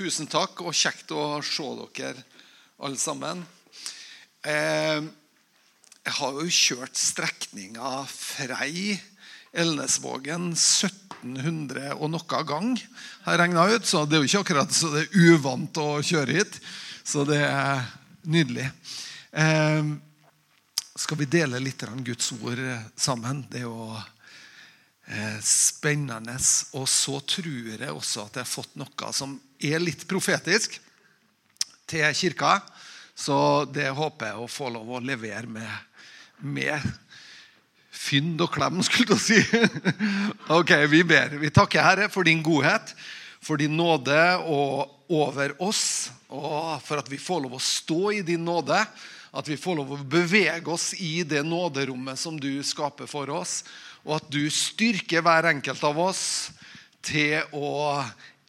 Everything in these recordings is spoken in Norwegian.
Tusen takk, og kjekt å se dere alle sammen. Eh, jeg har jo kjørt strekninga Frei Elnesvågen 1700 og noe gang. har jeg regna ut, så Det er jo ikke akkurat så det er uvant å kjøre hit. Så det er nydelig. Eh, skal vi dele litt Guds ord sammen? Det er jo spennende. Og så tror jeg også at jeg har fått noe som er litt profetisk til kirka. Så det håper jeg å få lov å levere med, med fynd og klem, skulle jeg si. ok, vi ber. Vi takker Herre for din godhet, for din nåde og over oss, og for at vi får lov å stå i din nåde. At vi får lov å bevege oss i det nåderommet som du skaper for oss. Og at du styrker hver enkelt av oss til å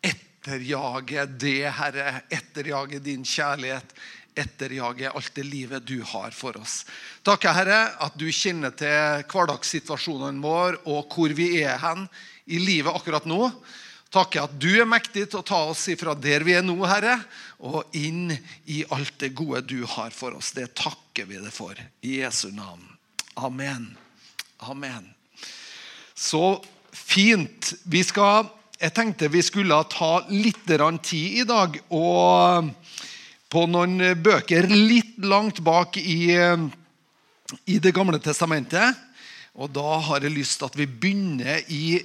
etterjage det, Herre. Etterjage din kjærlighet. Etterjage alt det livet du har for oss. Takk, Herre, at du kjenner til hverdagssituasjonen vår og hvor vi er hen i livet akkurat nå. Takk at du er mektig til å ta oss ifra der vi er nå, Herre, og inn i alt det gode du har for oss. Det takker vi deg for. I Jesu navn. Amen. Amen. Så fint. Vi skal jeg tenkte vi skulle ta litt tid i dag og på noen bøker litt langt bak i, i Det gamle testamentet. Og da har jeg lyst til at vi begynner i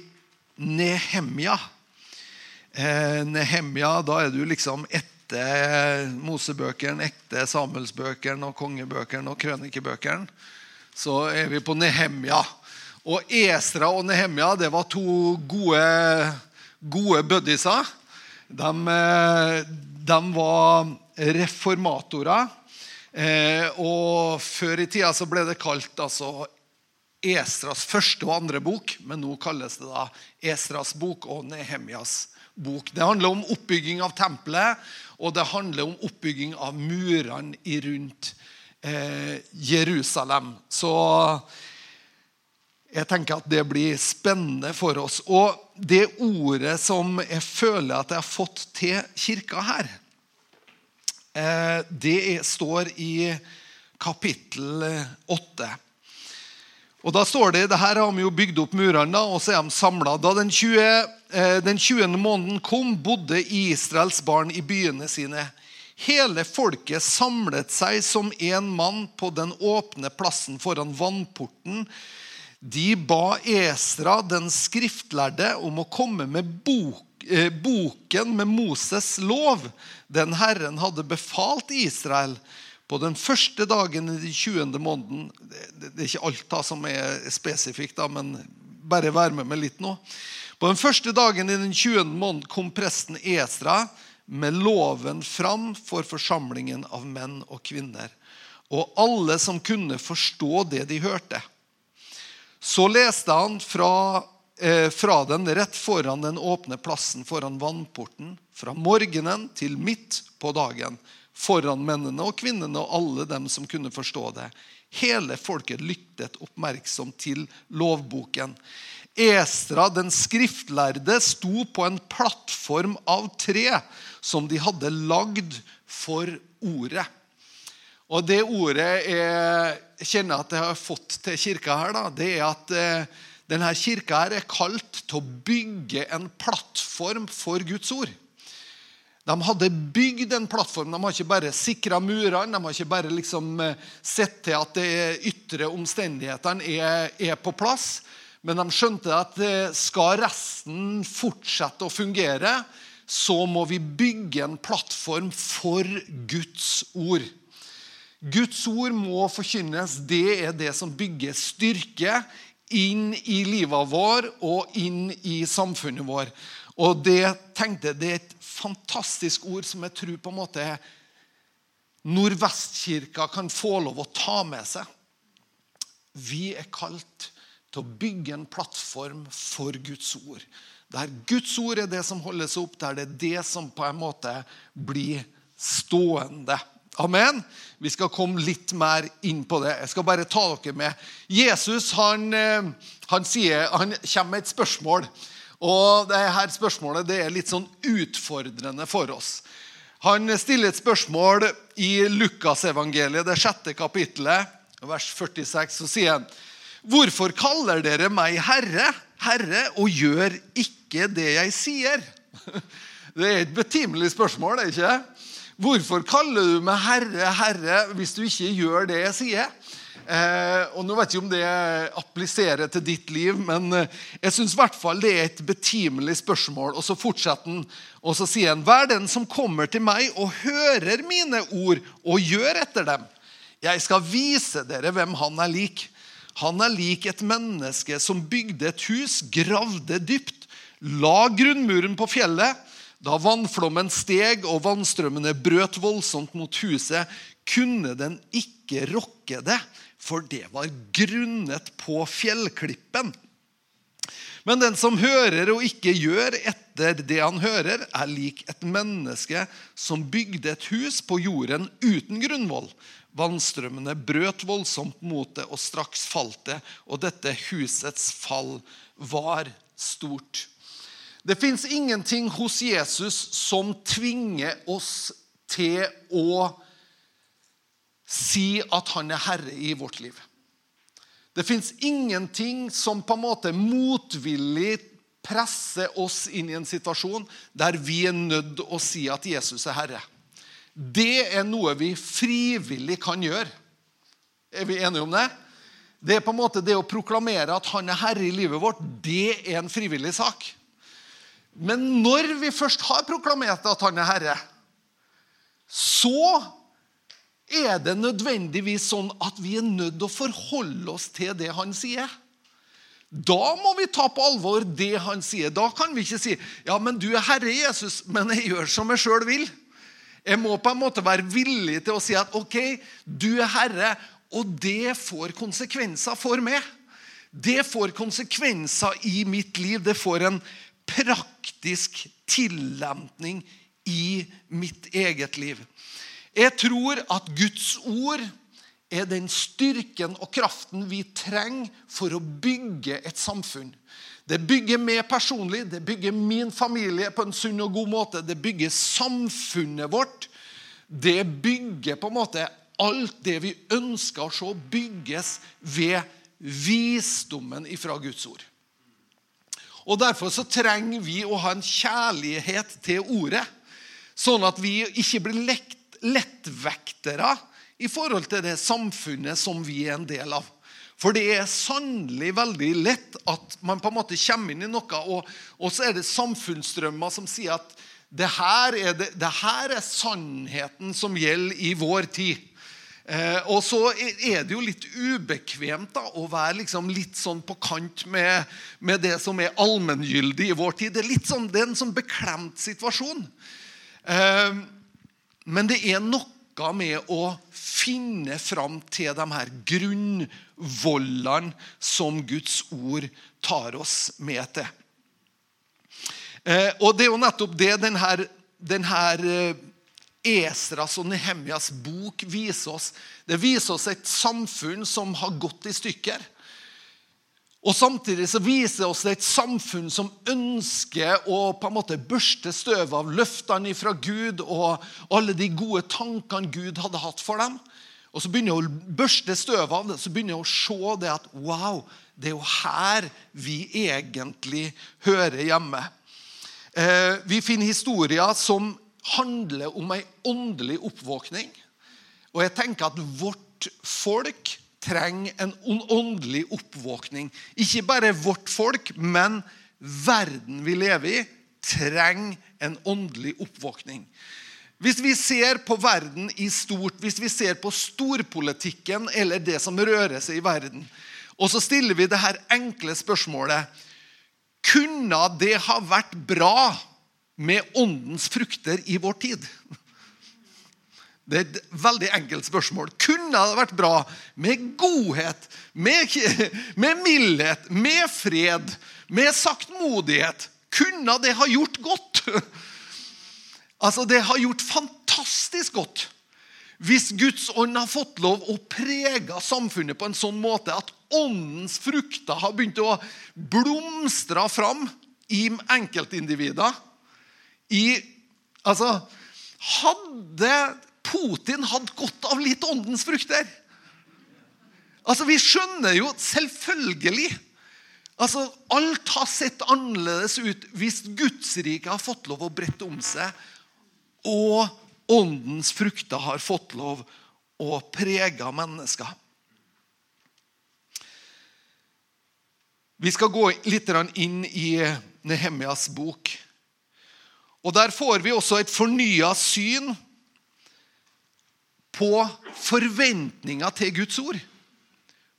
Nehemja. Eh, Nehemja, da er du liksom etter Mosebøkene, etter Samuelsbøkene og kongebøkene og krønikebøkene. Så er vi på Nehemja. Og Esra og Nehemia det var to gode gode buddiser. De, eh, de var reformatorer. Eh, og Før i tida så ble det kalt altså, Esras første og andre bok, men nå kalles det da Esras bok og Nehemjas bok. Det handler om oppbygging av tempelet, og det handler om oppbygging av murene rundt eh, Jerusalem. Så jeg tenker at det blir spennende for oss. Og det ordet som jeg føler at jeg har fått til kirka her, eh, det står i kapittel 8. Og Da står det det her har vi jo bygd opp murene, og så er de samla. Da den 20, eh, den 20. måneden kom, bodde Israels barn i byene sine. Hele folket samlet seg som en mann på den åpne plassen foran vannporten de ba Esra, den skriftlærde, om å komme med bok, eh, boken med Moses' lov. Den Herren hadde befalt Israel på den første dagen i den 20. måneden. Det, er ikke alt da som er spesifikt, da, men bare vær med meg litt nå. På den første dagen i den 20. måneden kom presten Esra med loven fram for forsamlingen av menn og kvinner. Og alle som kunne forstå det de hørte. Så leste han fra, eh, fra den rett foran den åpne plassen foran vannporten, fra morgenen til midt på dagen, foran mennene og kvinnene og alle dem som kunne forstå det. Hele folket lyttet oppmerksomt til lovboken. Estra, den skriftlærde, sto på en plattform av tre som de hadde lagd for ordet. Og det ordet jeg kjenner at jeg har fått til kirka her, da, det er at eh, denne kirka her er kalt til å bygge en plattform for Guds ord. De hadde bygd en plattform. De har ikke bare sikra murene, de har ikke bare liksom eh, sett til at de ytre omstendighetene er, er, på plass. Men de skjønte at eh, skal resten fortsette å fungere, så må vi bygge en plattform for Guds ord. Guds ord må forkynnes. Det er det som bygger styrke inn i livet vår og inn i samfunnet vår. Og det tenkte det er et fantastisk ord som jeg tror på en måte Nordvestkirka kan få lov å ta med seg. Vi er kalt til å bygge en plattform for Guds ord. Der Guds ord er det som holdes opp, der det er det som på en måte blir stående. Amen. Vi skal komme litt mer inn på det. Jeg skal bare ta dere med. Jesus han, eh, han, sier, han kommer med et spørsmål. Og dette spørsmålet det er litt sånn utfordrende for oss. Han stiller et spørsmål i Lukasevangeliet, det sjette kapittelet, vers 46. Så sier han, 'Hvorfor kaller dere meg Herre, Herre, og gjør ikke det jeg sier?' Det er et betimelig spørsmål, det ikke? Hvorfor kaller du meg Herre, Herre, hvis du ikke gjør det jeg sier? Eh, og nå vet jeg ikke om det appliserer til ditt liv, men eh, jeg syns det er et betimelig spørsmål. Og så fortsetter han, og så sier han, Vær den som kommer til meg og hører mine ord og gjør etter dem. Jeg skal vise dere hvem han er lik. Han er lik et menneske som bygde et hus, gravde dypt, la grunnmuren på fjellet. Da vannflommen steg og vannstrømmene brøt voldsomt mot huset, kunne den ikke rokke det, for det var grunnet på fjellklippen. Men den som hører og ikke gjør etter det han hører, er lik et menneske som bygde et hus på jorden uten grunnvoll. Vannstrømmene brøt voldsomt mot det, og straks falt det. Og dette husets fall var stort. Det fins ingenting hos Jesus som tvinger oss til å si at han er herre i vårt liv. Det fins ingenting som på en måte motvillig presser oss inn i en situasjon der vi er nødt til å si at Jesus er herre. Det er noe vi frivillig kan gjøre. Er vi enige om det? Det er på en måte det å proklamere at han er herre i livet vårt, det er en frivillig sak. Men når vi først har proklamert at han er herre, så er det nødvendigvis sånn at vi er nødt til å forholde oss til det han sier. Da må vi ta på alvor det han sier. Da kan vi ikke si ja, men du er Herre Jesus, men jeg gjør som jeg sjøl vil. Jeg må på en måte være villig til å si at ok, du er Herre, og det får konsekvenser for meg. Det får konsekvenser i mitt liv. Det får en praktisk tillempning i mitt eget liv. Jeg tror at Guds ord er den styrken og kraften vi trenger for å bygge et samfunn. Det bygger meg personlig, det bygger min familie på en sunn og god måte. Det bygger samfunnet vårt. Det bygger på en måte alt det vi ønsker å se, bygges ved visdommen ifra Guds ord. Og Derfor så trenger vi å ha en kjærlighet til ordet, sånn at vi ikke blir lekt lettvektere i forhold til det samfunnet som vi er en del av. For det er sannelig veldig lett at man på en måte kommer inn i noe, og, og så er det samfunnsstrømmer som sier at det her, det, det her, er sannheten som gjelder i vår tid. Eh, og så er det jo litt ubekvemt da, å være liksom litt sånn på kant med, med, det som er allmenngyldig i vår tid. Det er, litt sånn, det er en sånn beklemt situasjon. Eh, men det er noe med å finne fram til de her grunnvollene som Guds ord tar oss med til. Eh, og det er jo nettopp det denne, denne Esras og Nehemjas bok viser oss. Det viser oss et samfunn som har gått i stykker. Og Samtidig så viser det oss et samfunn som ønsker å på en måte børste støv av løftene fra Gud og alle de gode tankene Gud hadde hatt for dem. Og Så begynner jeg å børste støv av det, så begynner jeg å se det at wow, det er jo her vi egentlig hører hjemme. Eh, vi finner historier som handler om ei åndelig oppvåkning. Og jeg tenker at vårt folk trenger en åndelig oppvåkning. Ikke bare vårt folk, men verden vi lever i, trenger en åndelig oppvåkning. Hvis vi ser på verden i stort, hvis vi ser på storpolitikken eller det som rører seg i verden, og så stiller vi det her enkle spørsmålet Kunne det ha vært bra med åndens frukter i vår tid? Det er et veldig enkelt spørsmål. Kunne det vært bra med godhet, med, med mildhet, med fred, med saktmodighet? Kunne det ha gjort godt? Altså, Det har gjort fantastisk godt hvis Guds ånd har fått lov å prege samfunnet på en sånn måte at åndens frukter har begynt å blomstre fram i enkeltindivider. I Altså Hadde Putin hatt godt av litt åndens frukter? Altså, Vi skjønner jo selvfølgelig Altså, Alt har sett annerledes ut hvis Gudsriket har fått lov å brette om seg, og åndens frukter har fått lov å prege mennesker. Vi skal gå litt inn i Nehemjas bok. Og Der får vi også et fornya syn på forventninga til Guds ord.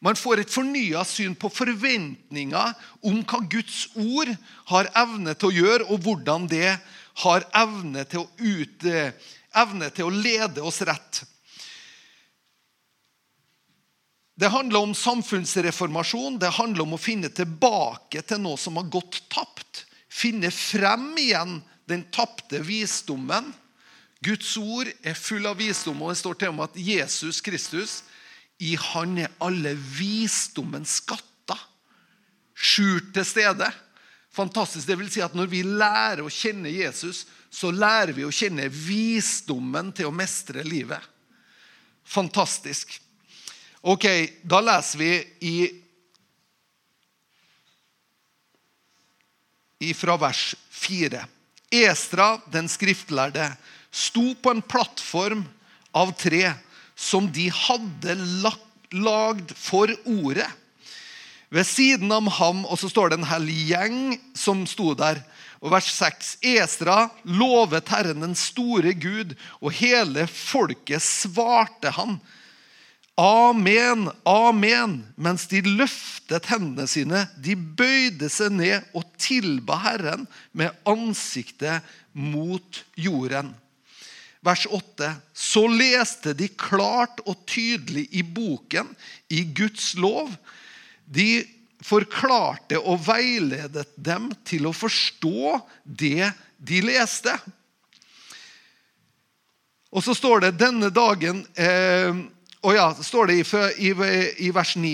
Man får et fornya syn på forventninger om hva Guds ord har evne til å gjøre, og hvordan det har evne til å, ut, evne til å lede oss rett. Det handler om samfunnsreformasjon. Det handler om å finne tilbake til noe som har gått tapt. Finne frem igjen den tapte visdommen. Guds ord er full av visdom, og det står til om at Jesus Kristus i han er alle visdommens skatter skjult til stede. Fantastisk. Det vil si at når vi lærer å kjenne Jesus, så lærer vi å kjenne visdommen til å mestre livet. Fantastisk. Ok, da leser vi i, fra vers 4. Estra, den skriftlærde, sto på en plattform av tre som de hadde lagd for ordet. Ved siden av ham og så står det en hel gjeng som sto der. Og Vers 6.: Esra lovet Herren den store Gud, og hele folket svarte han. Amen, amen, mens de løftet hendene sine. De bøyde seg ned og tilba Herren med ansiktet mot jorden vers 8. Så leste de klart og tydelig i boken, i Guds lov. De forklarte og veiledet dem til å forstå det de leste. Og så står det denne dagen eh, Og ja, står det i, i, vers 9,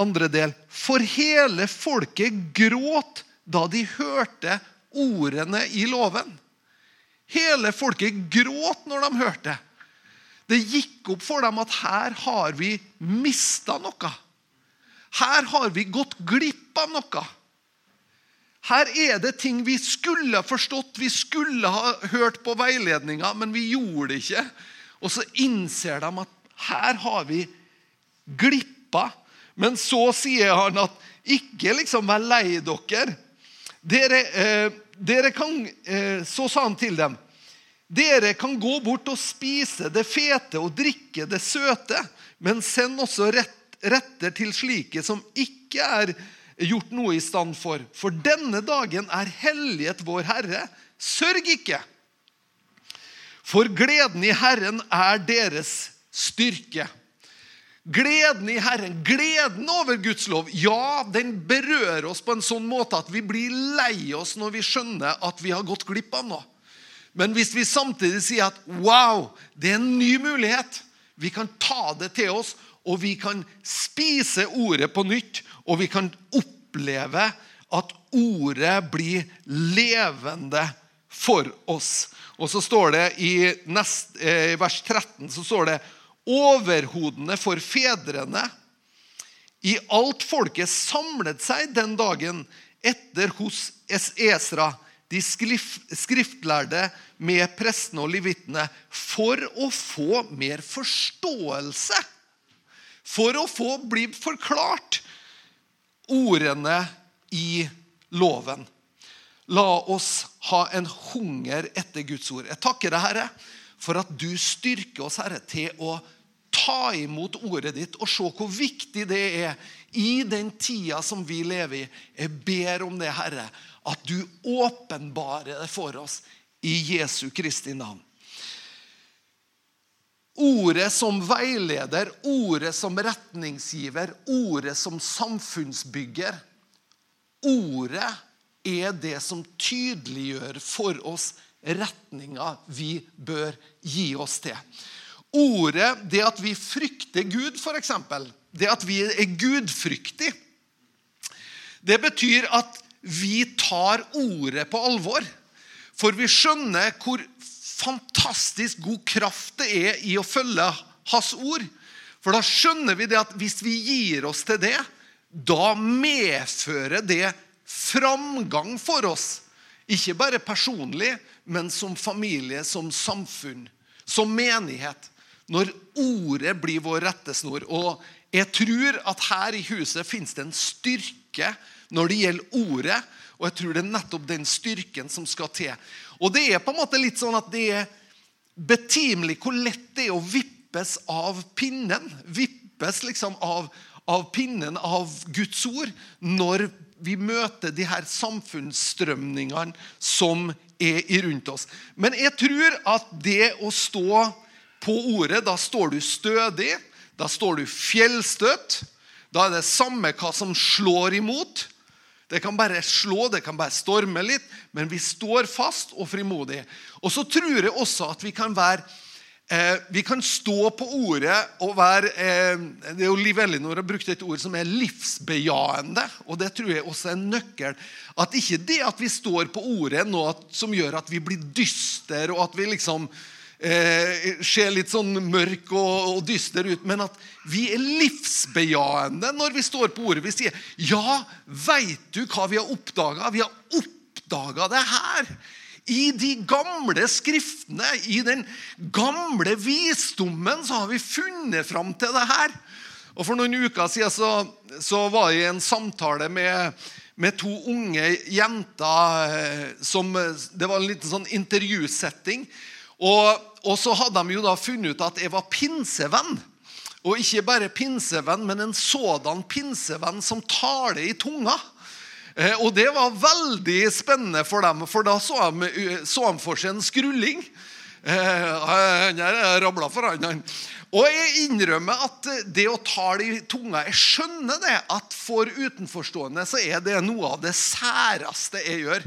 andre del For hele folket gråt da de hørte ordene i loven. Hele folket gråt når de hørte. Det gikk opp for dem at her har vi mista noe. Her har vi gått glipp av noe. Her er det ting vi skulle forstått, vi skulle ha hørt på veiledninga, men vi gjorde det ikke. Og så innser de at her har vi glippa. Men så sier han at ikke liksom vær lei dere. Dere, eh, dere kan, eh, så sa han til dem dere kan gå bort og spise det fete og drikke det søte, men send også rett, retter til slike som ikke er gjort noe i stand for. For denne dagen er hellighet vår Herre. Sørg ikke! For gleden i Herren er deres styrke. Gleden i Herren, gleden over Guds lov, ja, den berører oss på en sånn måte at vi blir lei oss når vi skjønner at vi har gått glipp av noe. Men hvis vi samtidig sier at wow, det er en ny mulighet Vi kan ta det til oss, og vi kan spise ordet på nytt. Og vi kan oppleve at ordet blir levende for oss. Og så står det i nest, i vers 13 så står det overhodene for fedrene i alt folket samlet seg den dagen etter hos Esra, de skriftlærde med prestene og levitene, for å få mer forståelse. For å få bli forklart ordene i loven. La oss ha en hunger etter Guds ord. Jeg takker deg, Herre, for at du styrker oss, Herre, til å ta imot ordet ditt og se hvor viktig det er i den tida som vi lever i. Jeg ber om det, Herre, at du åpenbarer det for oss i Jesu Kristi navn. Ordet som veileder, ordet som retningsgiver, ordet som samfunnsbygger. Ordet er det som tydeliggjør for oss retninga vi bør gi oss til. Ordet, det at vi frykter Gud, f.eks., det at vi er gudfryktige, det betyr at vi tar ordet på alvor. For vi skjønner hvor fantastisk god kraft det er i å følge hans ord. For da skjønner vi det at hvis vi gir oss til det, da medfører det framgang for oss. Ikke bare personlig, men som familie, som samfunn, som menighet. Når ordet blir vår rettesnor. Og jeg tror at her i huset finnes det en styrke når det gjelder ordet. Og jeg tror det er nettopp den styrken som skal til. Og det er på en måte litt sånn at det er betimelig hvor lett det er å vippes av pinnen. Vippes liksom av, av pinnen av Guds ord når vi møter de her samfunnsstrømningene som er rundt oss. Men jeg tror at det å stå på ordet, da står du stødig, da står du fjellstøtt. Da er det samme hva som slår imot. Det kan bare slå, det kan bare storme litt, men vi står fast og frimodig. Og så tror jeg også at vi kan være eh, Vi kan stå på ordet og være eh, Det er jo Liv Elinor har brukt et ord som er livsbejaende. Og det tror jeg også er en nøkkel. At ikke det at vi står på ordet, noe som gjør at vi blir dyster, og at vi liksom eh, ser litt sånn mørk og, og, dyster ut, men at vi er livsbejaende når vi står på ordet. Vi sier, 'Ja, veit du hva vi har oppdaga?' Vi har oppdaga det her. I de gamle skriftene, i den gamle visdommen, så har vi funnet fram til det her. Og For noen uker siden så, så var jeg i en samtale med, med to unge jenter. Eh, som, det var en liten sånn intervjusetting. Og, og, så hadde de jo da funnet ut at jeg var pinsevenn. Og ikke bare pinsevenn, men en sådan pinsevenn som taler i tunga. Eh, og det var veldig spennende for dem, for da så de, så de for seg en skrulling. Eh, han der rabla for han. Og jeg innrømmer at det å tale i tunga Jeg skjønner det at for utenforstående så er det noe av det særeste jeg gjør.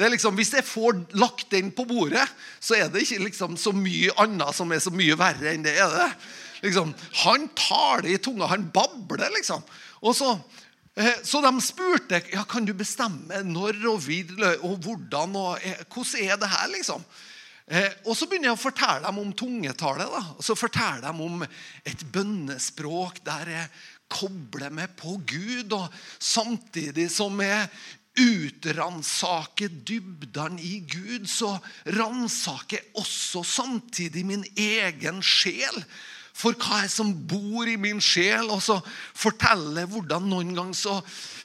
Det liksom, Hvis jeg får lagt den på bordet, så er det ikke liksom så mye annet som er så mye verre enn det. er det. Liksom, han taler i tunga. Han babler, liksom. Og så, eh, så de spurte ja, kan du bestemme når og vil og hvordan. og eh, Hvordan er det her, liksom? Eh, og Så begynner jeg å fortelle dem om tungetale. da, og Så forteller de om et bønnespråk der jeg kobler meg på Gud, og samtidig som jeg utransake dybdene i Gud, så ransaker jeg også samtidig min egen sjel. For hva er som bor i min sjel? Og så forteller hvordan noen ganger så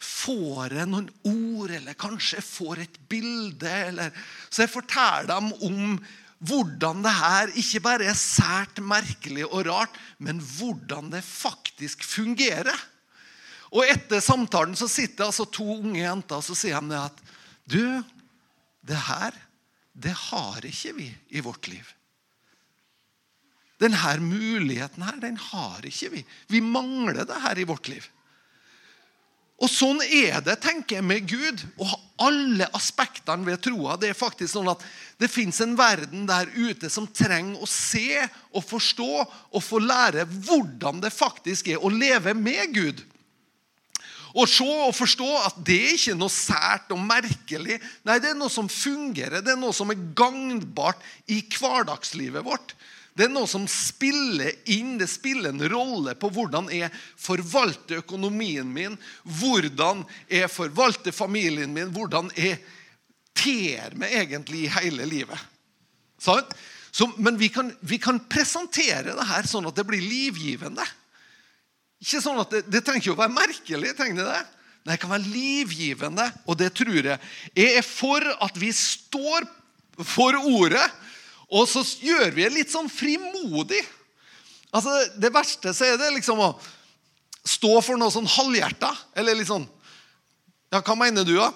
får jeg noen ord, eller kanskje jeg får et bilde. Eller, så jeg forteller dem om hvordan det her ikke bare er sært merkelig og rart, men hvordan det faktisk fungerer. Og etter samtalen så sitter altså to unge jenter og så sier de at Du, det her, det har ikke vi i vårt liv. Denne muligheten her, den har ikke vi. Vi mangler det her i vårt liv. Og sånn er det, tenker jeg, med Gud og alle aspektene ved troa. Det er faktisk sånn at det fins en verden der ute som trenger å se og forstå og få lære hvordan det faktisk er å leve med Gud. Og se og forstå at det er ikke noe sært og merkelig. Nei, det er noe som fungerer. Det er noe som er gagnbart i hverdagslivet vårt. Det er noe som spiller inn, det spiller en rolle på hvordan jeg forvalter økonomien min, hvordan jeg forvalter familien min, hvordan jeg ter meg egentlig i hele livet. Så, men vi kan, vi kan presentere det her sånn at det blir livgivende. Ikke sånn at Det, det trenger ikke å være merkelig. trenger det. Det kan være livgivende, og det tror jeg. Jeg er for at vi står for ordet, og så gjør vi det litt sånn frimodig. Altså, Det verste så er det liksom å stå for noe sånn halvhjerta. Eller litt sånn Ja, hva mener du, da?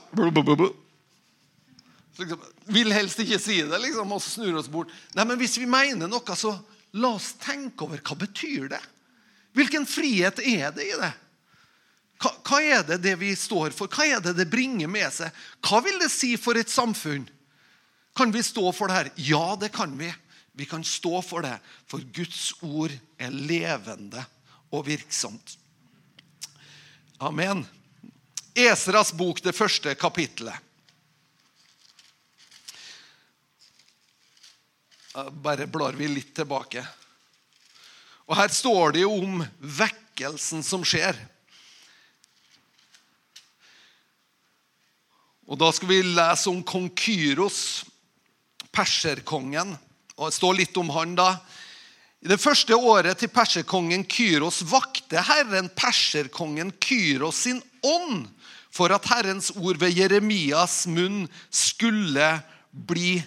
Liksom, vil helst ikke si det, liksom, og så snur oss bort. Nei, men Hvis vi mener noe, så la oss tenke over hva betyr det Hvilken frihet er det i det? Hva, hva, er det det vi står for? Hva er det det bringer med seg? Hva vil det si for et samfunn? Kan vi stå for det her? Ja, det kan vi. Vi kan stå for det, for Guds ord er levende og virksomt. Amen. Esras bok, det første kapittelet. Bare blar vi litt tilbake. Og Her står det jo om vekkelsen som skjer. Og Da skal vi lese om kong Kyros, perserkongen. Og Det står litt om han da. I det første året til perserkongen Kyros vakte Herren perserkongen Kyros sin ånd for at Herrens ord ved Jeremias munn skulle bli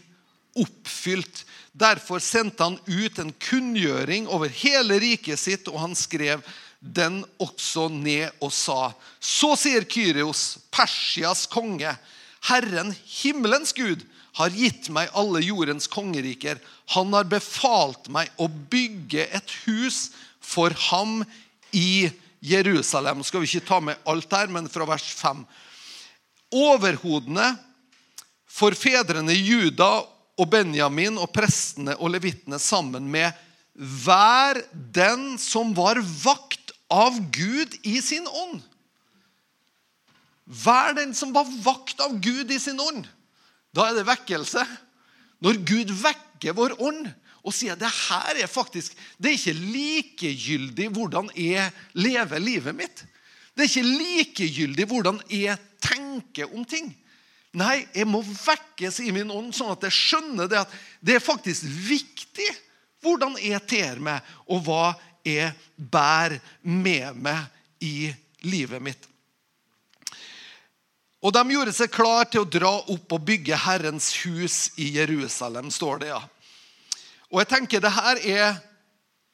oppfylt. Derfor sendte han ut en kunngjøring over hele riket sitt, og han skrev den også ned og sa:" Så sier Kyrios, Persias konge, Herren, himmelens Gud, har gitt meg alle jordens kongeriker. Han har befalt meg å bygge et hus for ham i Jerusalem. Skal vi ikke ta med alt her, men fra vers 5. Overhodene for fedrene Juda og Benjamin og prestene og levitene sammen med hver den som var vakt av Gud i sin ånd. Hver den som var vakt av Gud i sin ånd. Da er det vekkelse. Når Gud vekker vår ånd og sier det her er faktisk Det er ikke likegyldig hvordan jeg lever livet mitt. Det er ikke likegyldig hvordan jeg tenker om ting. Nei, jeg må vekkes i min ånd, sånn at jeg skjønner det at det er faktisk viktig hvordan jeg ter meg, og hva jeg bærer med meg i livet mitt. Og de gjorde seg klar til å dra opp og bygge Herrens hus i Jerusalem, står det, ja. Og jeg tenker det her er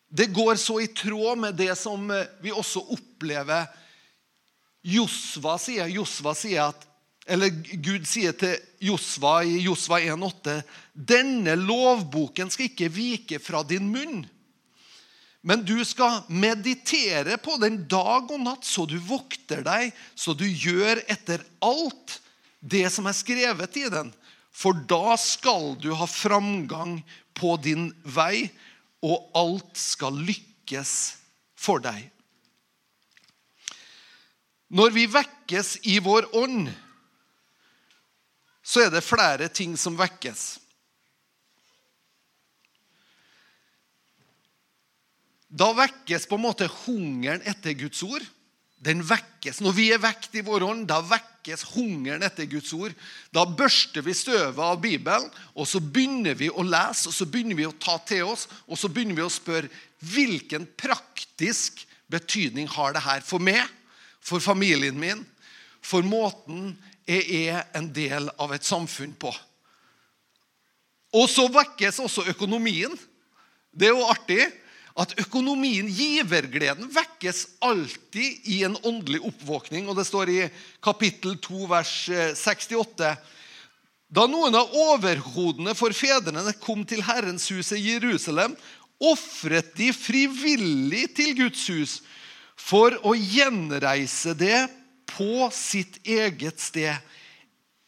Det går så i tråd med det som vi også opplever Josva sier. Josva sier at eller Gud sier til Josva i Josva 1,8.: Denne lovboken skal ikke vike fra din munn. Men du skal meditere på den dag og natt, så du vokter deg, så du gjør etter alt det som er skrevet i den. For da skal du ha framgang på din vei, og alt skal lykkes for deg. Når vi vekkes i vår ånd, så er det flere ting som vekkes. Da vekkes på en måte hungeren etter Guds ord. Den vekkes. Når vi er vekt i vår ånd, da vekkes hungeren etter Guds ord. Da børster vi støvet av Bibelen, og så begynner vi å lese og så begynner vi å ta til oss, og så begynner vi å spørre hvilken praktisk betydning har det her for meg, for familien min, for måten jeg er en del av et samfunn på. Og så vekkes også økonomien. Det er jo artig at økonomien, givergleden, vekkes alltid i en åndelig oppvåkning. Og det står i kapittel 2, vers 68. Eh, da noen av overhodene for fedrene kom til Herrens hus i Jerusalem, ofret de frivillig til Guds hus for å gjenreise det på sitt eget sted.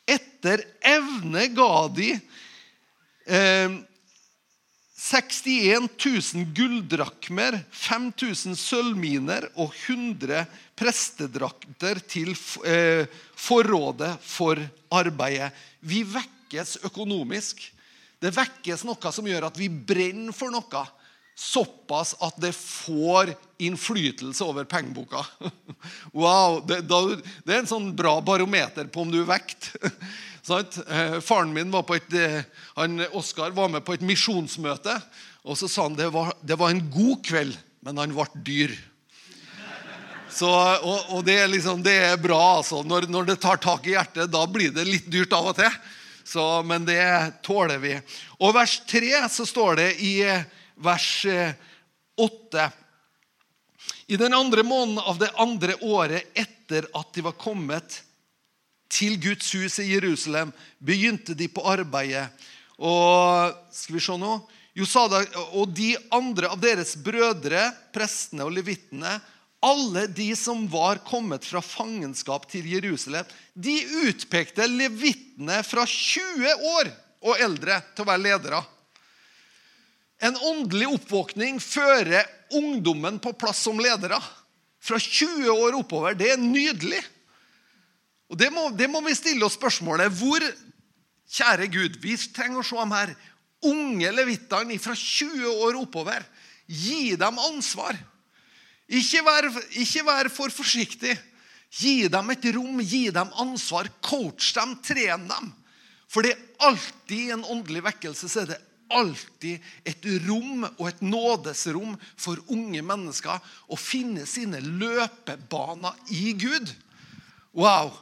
Etter evne ga de eh, 61 000 gulldrakmer, 5000 sølvminer og 100 prestedrakter til eh, forrådet for arbeidet. Vi vekkes økonomisk. Det vekkes noe som gjør at vi brenner for noe. Såpass at det får innflytelse over pengeboka. Wow, det, er en sånn bra barometer på om du er vekt. Eh, faren min var på et, eh, han, Oskar var med på et misjonsmøte. Og så sa han det var, det var en god kveld, men han ble dyr. Så, og, og det, er liksom, det, er bra. altså. Når, når, det tar tak i hjertet, da blir det litt dyrt av og til. Så, men det tåler vi. Og vers 3 så står det i eh, vers 8 I den andre måneden av det andre året etter at de var kommet til Guds hus i Jerusalem, begynte de på arbeidet. Og skal vi se nå Josada, og de andre av deres brødre, prestene og levittene, alle de som var kommet fra fangenskap til Jerusalem, de utpekte levittene fra 20 år og eldre til å være ledere. En åndelig oppvåkning fører ungdommen på plass som ledere. Fra 20 år oppover. Det er nydelig. Og det må, det må vi stille oss spørsmålet. Hvor, kjære Gud, vi trenger å se dem her unge levittene fra 20 år oppover. Gi dem ansvar. Ikke vær, ikke vær for forsiktig. Gi dem et rom, gi dem ansvar. Coach dem, tren dem. For det er alltid en åndelig vekkelse så er det alltid et rom og et nådesrom for unge mennesker å finne sine løpebaner i Gud. Wow!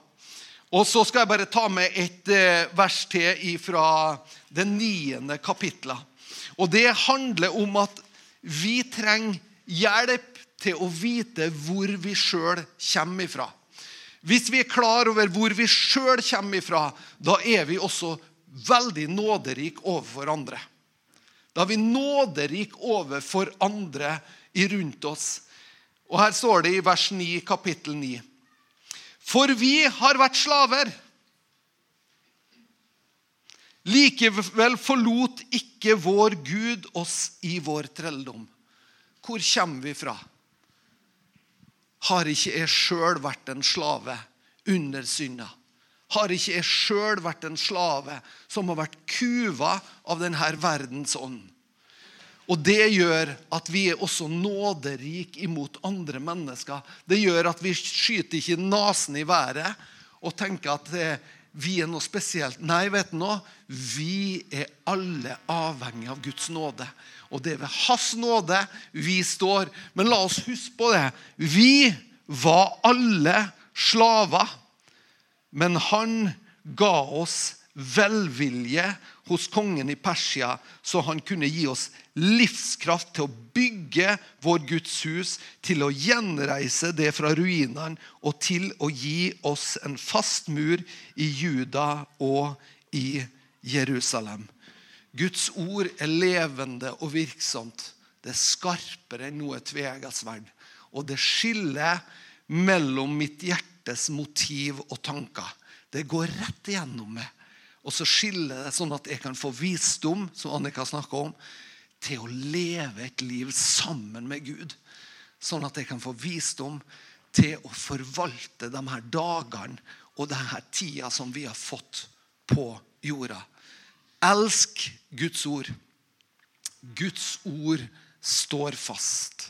Og så skal jeg bare ta med et eh, vers til fra det niende kapitlet. Og det handler om at vi trenger hjelp til å vite hvor vi sjøl kommer ifra. Hvis vi er klar over hvor vi sjøl kommer ifra, da er vi også veldig nåderik overfor andre. Da er vi nåderike overfor andre rundt oss. Og Her står det i vers 9, kapittel 9. For vi har vært slaver. Likevel forlot ikke vår Gud oss i vår trelldom. Hvor kommer vi fra? Har ikke jeg sjøl vært en slave under synda? Har ikke jeg sjøl vært en slave som har vært kuva av denne verdens ånd? Og Det gjør at vi er også nåderike imot andre mennesker. Det gjør at vi skyter ikke nesen i været og tenker at vi er noe spesielt. Nei, vet du noe? Vi er alle avhengig av Guds nåde. Og det er ved Hans nåde vi står. Men la oss huske på det. Vi var alle slaver. Men han ga oss velvilje hos kongen i Persia, så han kunne gi oss livskraft til å bygge vår Guds hus, til å gjenreise det fra ruinene og til å gi oss en fast mur i Juda og i Jerusalem. Guds ord er levende og virksomt. Det er skarpere enn noe tveegget sverd. Og det skiller mellom mitt hjertes motiv og tanker. Det går rett igjennom meg. Og så skiller det sånn at jeg kan få visdom, som Annika snakka om, til å leve et liv sammen med Gud. Sånn at jeg kan få visdom til å forvalte de her dagene og denne tida som vi har fått på jorda. Elsk Guds ord. Guds ord står fast.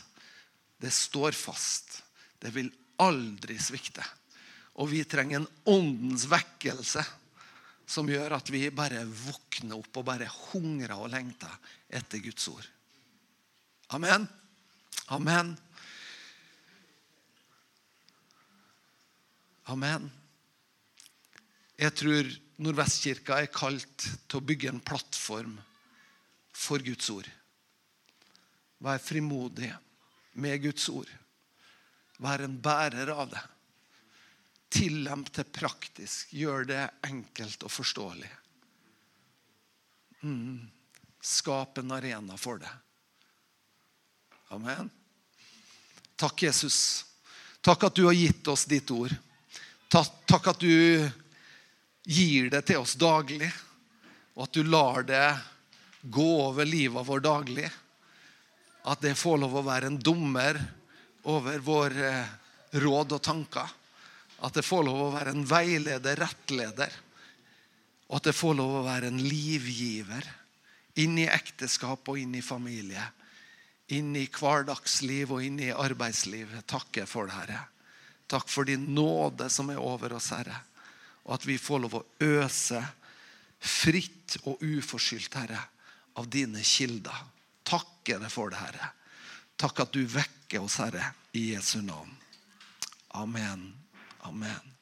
Det står fast. Det vil aldri svikte. Og vi trenger en åndens vekkelse som gjør at vi bare våkner opp og bare hungrer og lengter etter Guds ord. Amen. Amen. Amen. Jeg tror Nordvestkirka er kalt til å bygge en plattform for Guds ord. Vær frimodig med Guds ord. Vær en bærer av det. Tillemp det praktisk. Gjør det enkelt og forståelig. Mm. Skap en arena for det. Amen. Takk, Jesus. Takk at du har gitt oss ditt ord. Takk at du gir det til oss daglig, og at du lar det gå over livet vårt daglig. At det får lov å være en dommer over våre råd og tanker. At det får lov å være en veileder, rettleder. Og at det får lov å være en livgiver inn i ekteskap og inn i familie. Inn i hverdagsliv og inn i arbeidsliv. Takker for det, Herre. Takk for din nåde som er over oss, Herre og at vi får lov å øse fritt og uforskyldt, Herre, av dine kilder. Takker deg for det, Herre. Takk at du vekker oss, Herre, i Jesu navn. Amen. Amen.